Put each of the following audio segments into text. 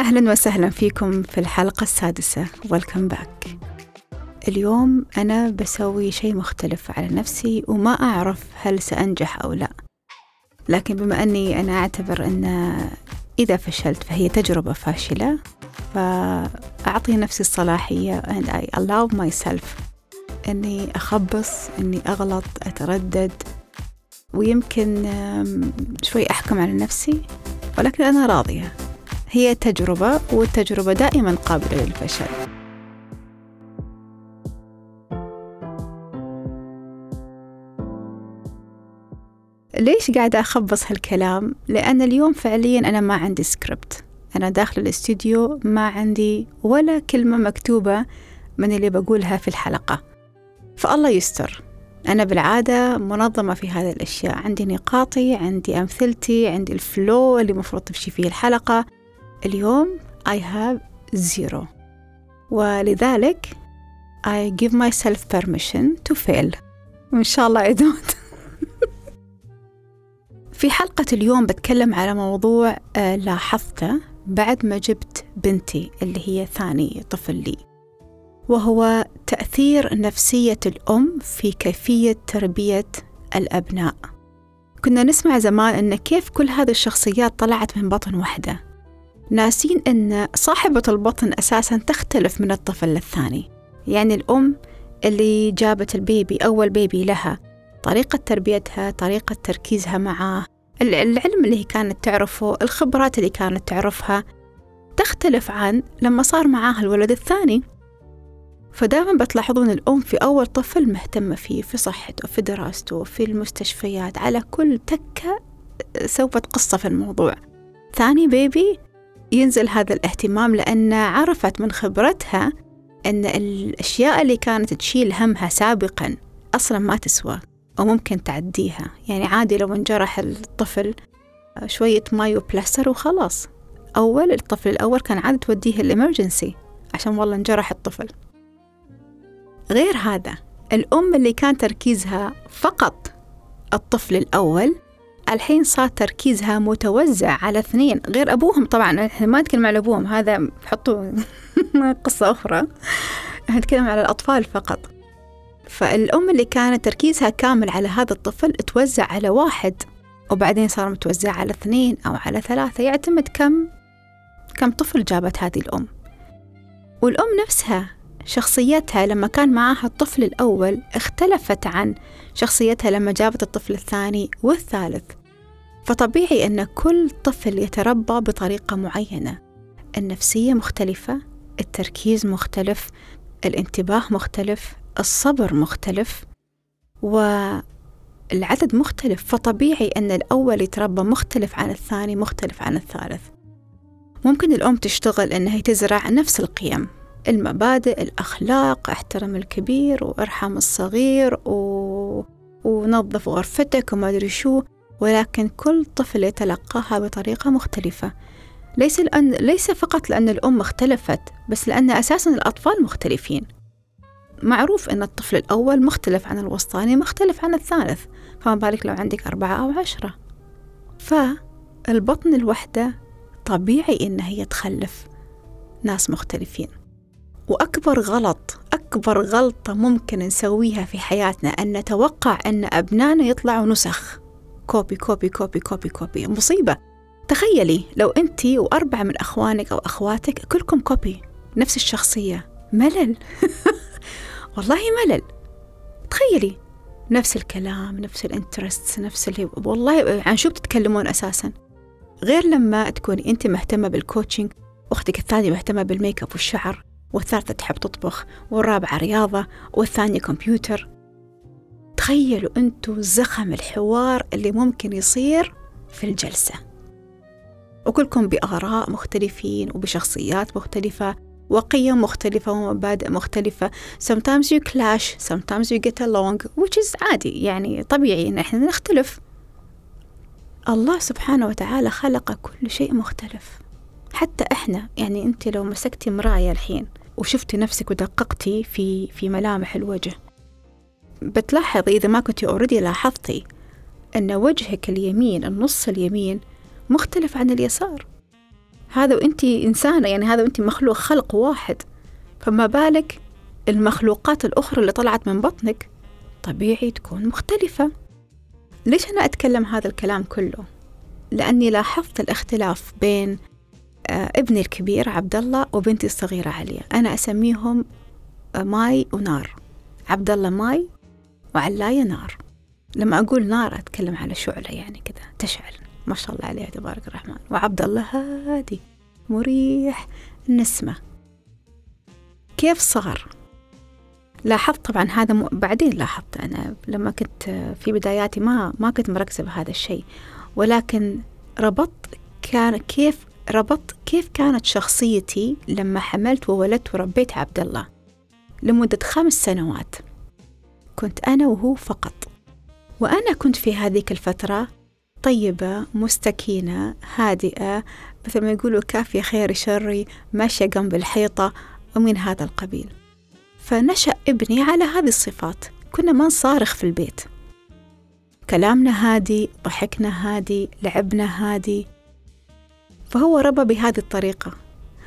أهلا وسهلا فيكم في الحلقة السادسة. Welcome back. اليوم أنا بسوي شيء مختلف على نفسي وما أعرف هل سأنجح أو لا. لكن بما أني أنا أعتبر أن إذا فشلت فهي تجربة فاشلة فأعطي نفسي الصلاحية and I allow myself أني أخبص أني أغلط أتردد ويمكن شوي أحكم على نفسي ولكن أنا راضية. هي تجربة والتجربة دائما قابلة للفشل. ليش قاعدة أخبص هالكلام؟ لأن اليوم فعليا أنا ما عندي سكريبت أنا داخل الاستوديو ما عندي ولا كلمة مكتوبة من اللي بقولها في الحلقة. فالله يستر. أنا بالعادة منظمة في هذه الأشياء. عندي نقاطي عندي أمثلتي عندي الفلو اللي مفروض تمشي فيه الحلقة. اليوم I have zero. ولذلك I give myself permission to fail. وإن شاء الله I don't. في حلقة اليوم بتكلم على موضوع آه، لاحظته بعد ما جبت بنتي اللي هي ثاني طفل لي. وهو تأثير نفسية الأم في كيفية تربية الأبناء. كنا نسمع زمان أن كيف كل هذه الشخصيات طلعت من بطن واحدة. ناسين أن صاحبة البطن أساسا تختلف من الطفل للثاني. يعني الأم اللي جابت البيبي أول بيبي لها طريقة تربيتها طريقة تركيزها معاه العلم اللي كانت تعرفه الخبرات اللي كانت تعرفها تختلف عن لما صار معاها الولد الثاني. فدائما بتلاحظون الأم في أول طفل مهتمة فيه في صحته في دراسته في المستشفيات على كل تكة سوت قصة في الموضوع. ثاني بيبي ينزل هذا الاهتمام لأن عرفت من خبرتها أن الأشياء اللي كانت تشيل همها سابقا أصلا ما تسوى أو ممكن تعديها. يعني عادي لو انجرح الطفل شوية مايو بلاستر وخلاص. أول الطفل الأول كان عادي توديه الإمرجنسي عشان والله انجرح الطفل. غير هذا الأم اللي كان تركيزها فقط الطفل الأول الحين صار تركيزها متوزع على اثنين غير أبوهم طبعا. إحنا ما نتكلم على أبوهم هذا حطوا قصة أخرى. نتكلم على الأطفال فقط. فالأم اللي كانت تركيزها كامل على هذا الطفل توزع على واحد وبعدين صار متوزع على اثنين أو على ثلاثة. يعتمد كم كم طفل جابت هذه الأم. والأم نفسها شخصيتها لما كان معاها الطفل الأول اختلفت عن شخصيتها لما جابت الطفل الثاني والثالث. فطبيعي أن كل طفل يتربى بطريقة معينة. النفسية مختلفة التركيز مختلف الانتباه مختلف الصبر مختلف والعدد مختلف. فطبيعي أن الأول يتربى مختلف عن الثاني مختلف عن الثالث. ممكن الأم تشتغل أنها تزرع نفس القيم المبادئ الأخلاق احترم الكبير وارحم الصغير و... ونظف غرفتك وما أدري شو. ولكن كل طفل يتلقاها بطريقة مختلفة. ليس لأن ليس فقط لأن الأم اختلفت بس لأن أساسا الأطفال مختلفين. معروف أن الطفل الأول مختلف عن الوسطاني مختلف عن الثالث. فما بالك لو عندك أربعة أو عشرة. فالبطن الوحدة طبيعي إن هي تخلف ناس مختلفين. وأكبر غلط أكبر غلطة ممكن نسويها في حياتنا أن نتوقع أن أبنائنا يطلعوا نسخ. copy copy copy copy copy. مصيبة. تخيلي لو أنت وأربعة من أخوانك أو أخواتك كلكم copy. نفس الشخصية. ملل. والله ملل. تخيلي. نفس الكلام نفس ال interest نفس اللي والله عن شو بتتكلمون أساسا؟ غير لما تكوني أنت مهتمة بال coaching أختك الثانية مهتمة بال make up والشعر والثالثة تحب تطبخ والرابعة رياضة والثانية كمبيوتر تخيلوا أنتوا زخم الحوار اللي ممكن يصير في الجلسة. وكلكم بآراء مختلفين وبشخصيات مختلفة وقيم مختلفة ومبادئ مختلفة. Sometimes you clash sometimes you get along which is عادي. يعني طبيعي إن إحنا نختلف. الله سبحانه وتعالى خلق كل شيء مختلف. حتى إحنا يعني أنت لو مسكتي مراية الحين وشفتي نفسك ودققتي في في ملامح الوجه بتلاحظي إذا ما كنتي أوريدي لاحظتي أن وجهك اليمين النص اليمين مختلف عن اليسار. هذا وأنت إنسانة يعني هذا وأنت مخلوق خلق واحد. فما بالك المخلوقات الأخرى اللي طلعت من بطنك طبيعي تكون مختلفة. ليش أنا أتكلم هذا الكلام كله؟ لأني لاحظت الاختلاف بين آه، ابني الكبير عبد الله وبنتي الصغيرة عليا. أنا أسميهم آه، ماي ونار. عبد الله ماي وعلاية نار لما أقول نار أتكلم على شعلة يعني كذا تشعل. ما شاء الله عليها تبارك الرحمن. وعبد الله هادي مريح النسمة. كيف صار؟ لاحظت طبعا هذا م... بعدين لاحظت أنا لما كنت في بداياتي ما ما كنت مركزة بهذا الشيء. ولكن ربطت كان كيف ربطت كيف كانت شخصيتي لما حملت وولدت وربيت عبد الله؟ لمدة خمس سنوات. كنت أنا وهو فقط. وأنا كنت في هذيك الفترة طيبة مستكينة هادئة مثل ما يقولوا كافية خير شري ماشية جنب الحيطة ومن هذا القبيل. فنشأ ابني على هذه الصفات. كنا ما نصارخ في البيت. كلامنا هادي ضحكنا هادي لعبنا هادي. فهو ربى بهذه الطريقة.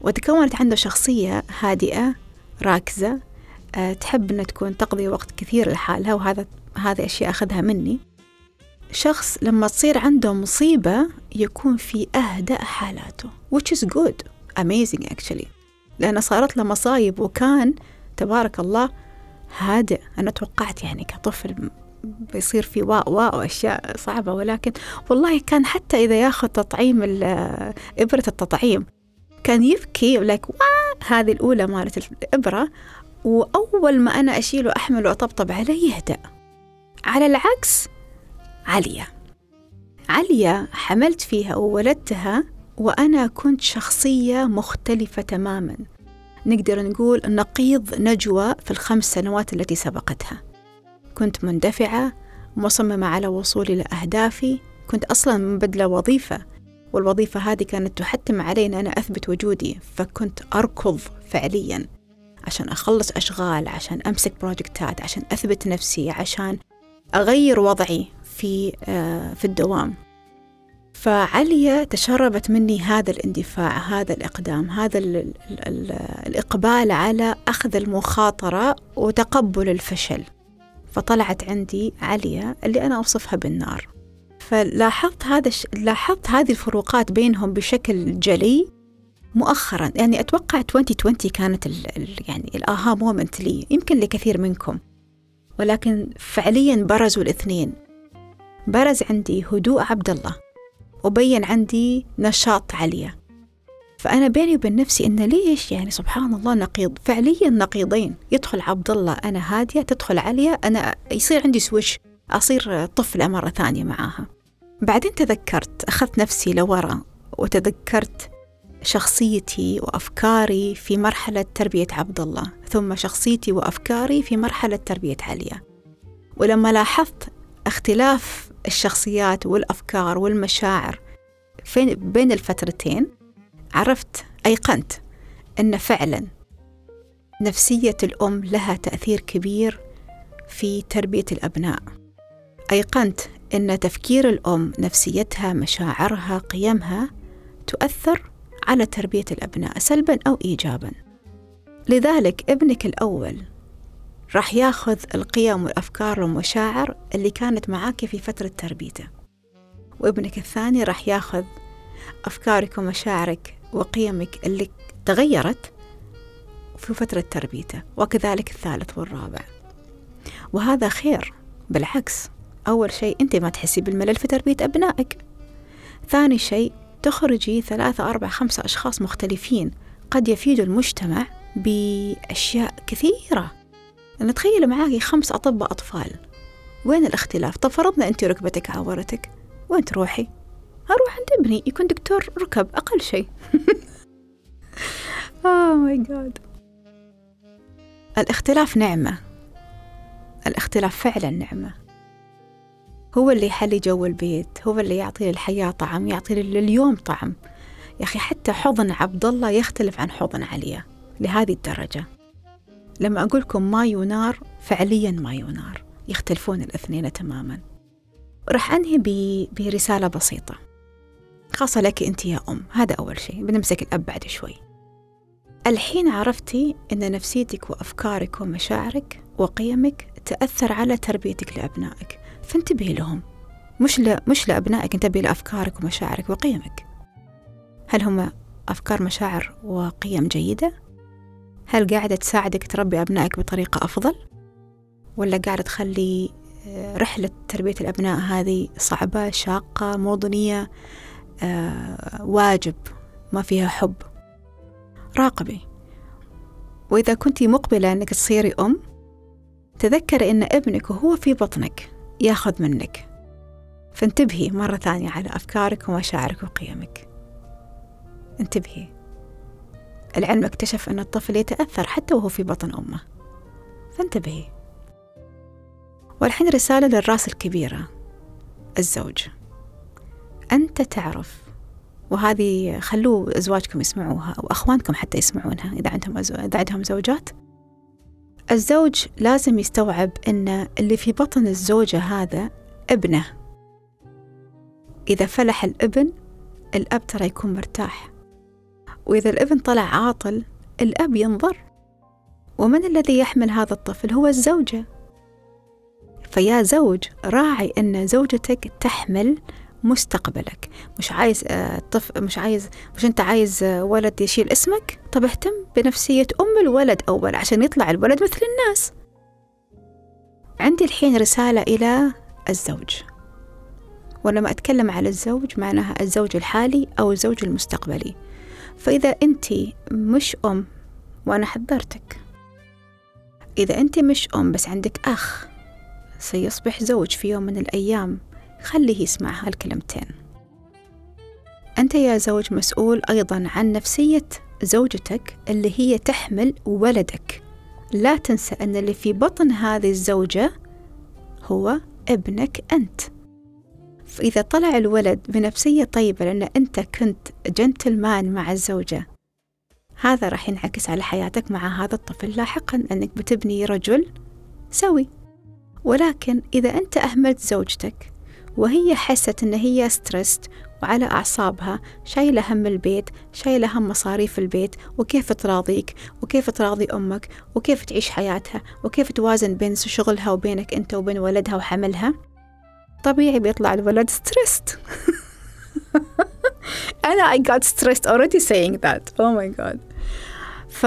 وتكونت عنده شخصية هادئة راكزة تحب أن تكون تقضي وقت كثير لحالها وهذا هذه أشياء أخذها مني. شخص لما تصير عنده مصيبة يكون في أهدأ حالاته which is good. Amazing actually. لأن صارت له مصايب وكان تبارك الله هادئ. أنا توقعت يعني كطفل بيصير في واء واء وأشياء صعبة ولكن والله كان حتى إذا ياخذ تطعيم إبرة التطعيم كان يبكي لك هذه الأولى مالت الإبرة. وأول ما أنا أشيله أحمله وأطبطب عليه يهدأ. على العكس عليا. عليا حملت فيها وولدتها وأنا كنت شخصية مختلفة تماما. نقدر نقول نقيض نجوى في الخمس سنوات التي سبقتها. كنت مندفعة مصممة على وصولي لأهدافي كنت أصلا مبدلة وظيفة والوظيفة هذه كانت تحتم علي أن أنا أثبت وجودي فكنت أركض فعليا. عشان أخلص أشغال عشان أمسك بروجكتات عشان أثبت نفسي عشان أغير وضعي في آه، في الدوام. فعليا تشربت مني هذا الاندفاع هذا الإقدام هذا ال ال ال الإقبال على أخذ المخاطرة وتقبل الفشل. فطلعت عندي عليا اللي أنا أوصفها بالنار. فلاحظت هذا. لاحظت هذه الفروقات بينهم بشكل جلي. مؤخرا يعني أتوقع 2020 كانت ال... ال... يعني الآها مومنت لي يمكن لكثير منكم. ولكن فعليا برزوا الاثنين. برز عندي هدوء عبد الله وبين عندي نشاط عليا. فأنا بيني وبين نفسي إن ليش يعني سبحان الله نقيض؟ فعليا نقيضين. يدخل عبد الله أنا هادية تدخل عليا أنا يصير عندي سويش أصير طفلة مرة ثانية معاها. بعدين تذكرت أخذت نفسي لورا وتذكرت شخصيتي وأفكاري في مرحلة تربية عبد الله ثم شخصيتي وأفكاري في مرحلة تربية عليا. ولما لاحظت اختلاف الشخصيات والأفكار والمشاعر بين الفترتين عرفت أيقنت أن فعلا نفسية الأم لها تأثير كبير في تربية الأبناء. أيقنت أن تفكير الأم نفسيتها مشاعرها قيمها تؤثر على تربية الأبناء سلبا أو إيجابا. لذلك ابنك الأول راح ياخذ القيم والأفكار والمشاعر اللي كانت معاك في فترة تربيته. وابنك الثاني راح ياخذ أفكارك ومشاعرك وقيمك اللي تغيرت في فترة تربيته وكذلك الثالث والرابع. وهذا خير بالعكس. أول شيء أنت ما تحسي بالملل في تربية أبنائك. ثاني شيء تخرجي ثلاثة أربعة خمسة أشخاص مختلفين. قد يفيدوا المجتمع بأشياء كثيرة. أن تخيل معاكي خمس أطباء أطفال. وين الاختلاف؟ طب فرضنا أنت ركبتك عورتك. وين تروحي؟ أروح عند ابني يكون دكتور ركب أقل شيء. oh my God الاختلاف نعمة. الاختلاف فعلا نعمة. هو اللي يحلي جو البيت هو اللي يعطي للحياة طعم يعطي لليوم طعم. يا أخي حتى حضن عبد الله يختلف عن حضن عليا لهذه الدرجة. لما أقول لكم ماي ونار فعليا ماي ونار يختلفون الاثنين تماما. راح أنهي برسالة بسيطة. خاصة لك أنت يا أم. هذا أول شيء. بنمسك الأب بعد شوي. الحين عرفتي أن نفسيتك وأفكارك ومشاعرك وقيمك تأثر على تربيتك لأبنائك. فانتبهي لهم. مش ل... مش لأبنائك انتبهي لأفكارك ومشاعرك وقيمك. هل هم أفكار مشاعر وقيم جيدة؟ هل قاعدة تساعدك تربي أبنائك بطريقة أفضل؟ ولا قاعدة تخلي آه، رحلة تربية الأبناء هذه صعبة شاقة موضنية؟ آه، واجب ما فيها حب. راقبي. وإذا كنت مقبلة أنك تصيري أم تذكري أن ابنك وهو في بطنك. ياخذ منك. فانتبهي مرة ثانية على أفكارك ومشاعرك وقيمك. انتبهي. العلم اكتشف أن الطفل يتأثر حتى وهو في بطن أمه. فانتبهي. والحين رسالة للراس الكبيرة. الزوج. أنت تعرف وهذه خلوا أزواجكم يسمعوها أو أخوانكم حتى يسمعونها إذا عندهم أزو... إذا عندهم زوجات؟ الزوج لازم يستوعب أن اللي في بطن الزوجة هذا ابنه. إذا فلح الابن الأب ترى يكون مرتاح. وإذا الابن طلع عاطل الأب ينظر. ومن الذي يحمل هذا الطفل؟ هو الزوجة. فيا زوج راعي أن زوجتك تحمل مستقبلك. مش عايز آه، طفل مش عايز مش انت عايز آه، ولد يشيل اسمك؟ طب اهتم بنفسية أم الولد أول عشان يطلع الولد مثل الناس. عندي الحين رسالة إلى الزوج. ولما أتكلم على الزوج معناها الزوج الحالي أو الزوج المستقبلي. فإذا أنت مش أم وأنا حذرتك. إذا أنت مش أم بس عندك أخ سيصبح زوج في يوم من الأيام. خليه يسمع هالكلمتين. أنت يا زوج مسؤول أيضا عن نفسية زوجتك اللي هي تحمل ولدك. لا تنسى أن اللي في بطن هذه الزوجة هو ابنك أنت. فإذا طلع الولد بنفسية طيبة لأن أنت كنت جنتلمان مع الزوجة هذا راح ينعكس على حياتك مع هذا الطفل لاحقا أنك بتبني رجل سوي. ولكن إذا أنت أهملت زوجتك وهي حست إن هي ستريست وعلى أعصابها. شايلة هم البيت شايلة هم مصاريف البيت وكيف تراضيك؟ وكيف تراضي أمك؟ وكيف تعيش حياتها؟ وكيف توازن بين شغلها وبينك أنت وبين ولدها وحملها؟ طبيعي بيطلع الولد ستريست أنا I got stressed already saying that. Oh my god. ف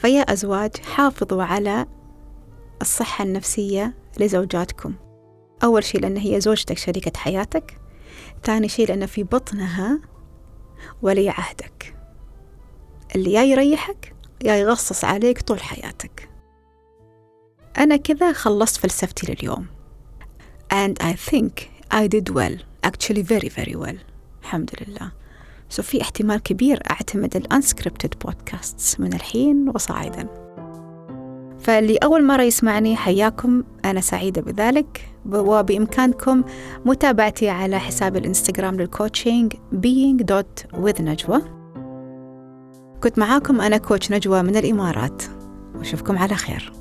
فيا أزواج حافظوا على الصحة النفسية لزوجاتكم. أول شيء لأن هي زوجتك شريكة حياتك. ثاني شيء لأن في بطنها ولي عهدك. اللي يا يريحك يا يغصص عليك طول حياتك. أنا كذا خلصت فلسفتي لليوم. And I think I did well. Actually very very well. الحمد لله. سو في احتمال كبير أعتمد الأنسكريبتد بودكاستس من الحين وصاعدا. فاللي أول مرة يسمعني حياكم. أنا سعيدة بذلك. وبإمكانكم متابعتي على حساب الإنستغرام للكوتشنج being.with كنت معاكم أنا كوتش نجوى من الإمارات. وأشوفكم على خير.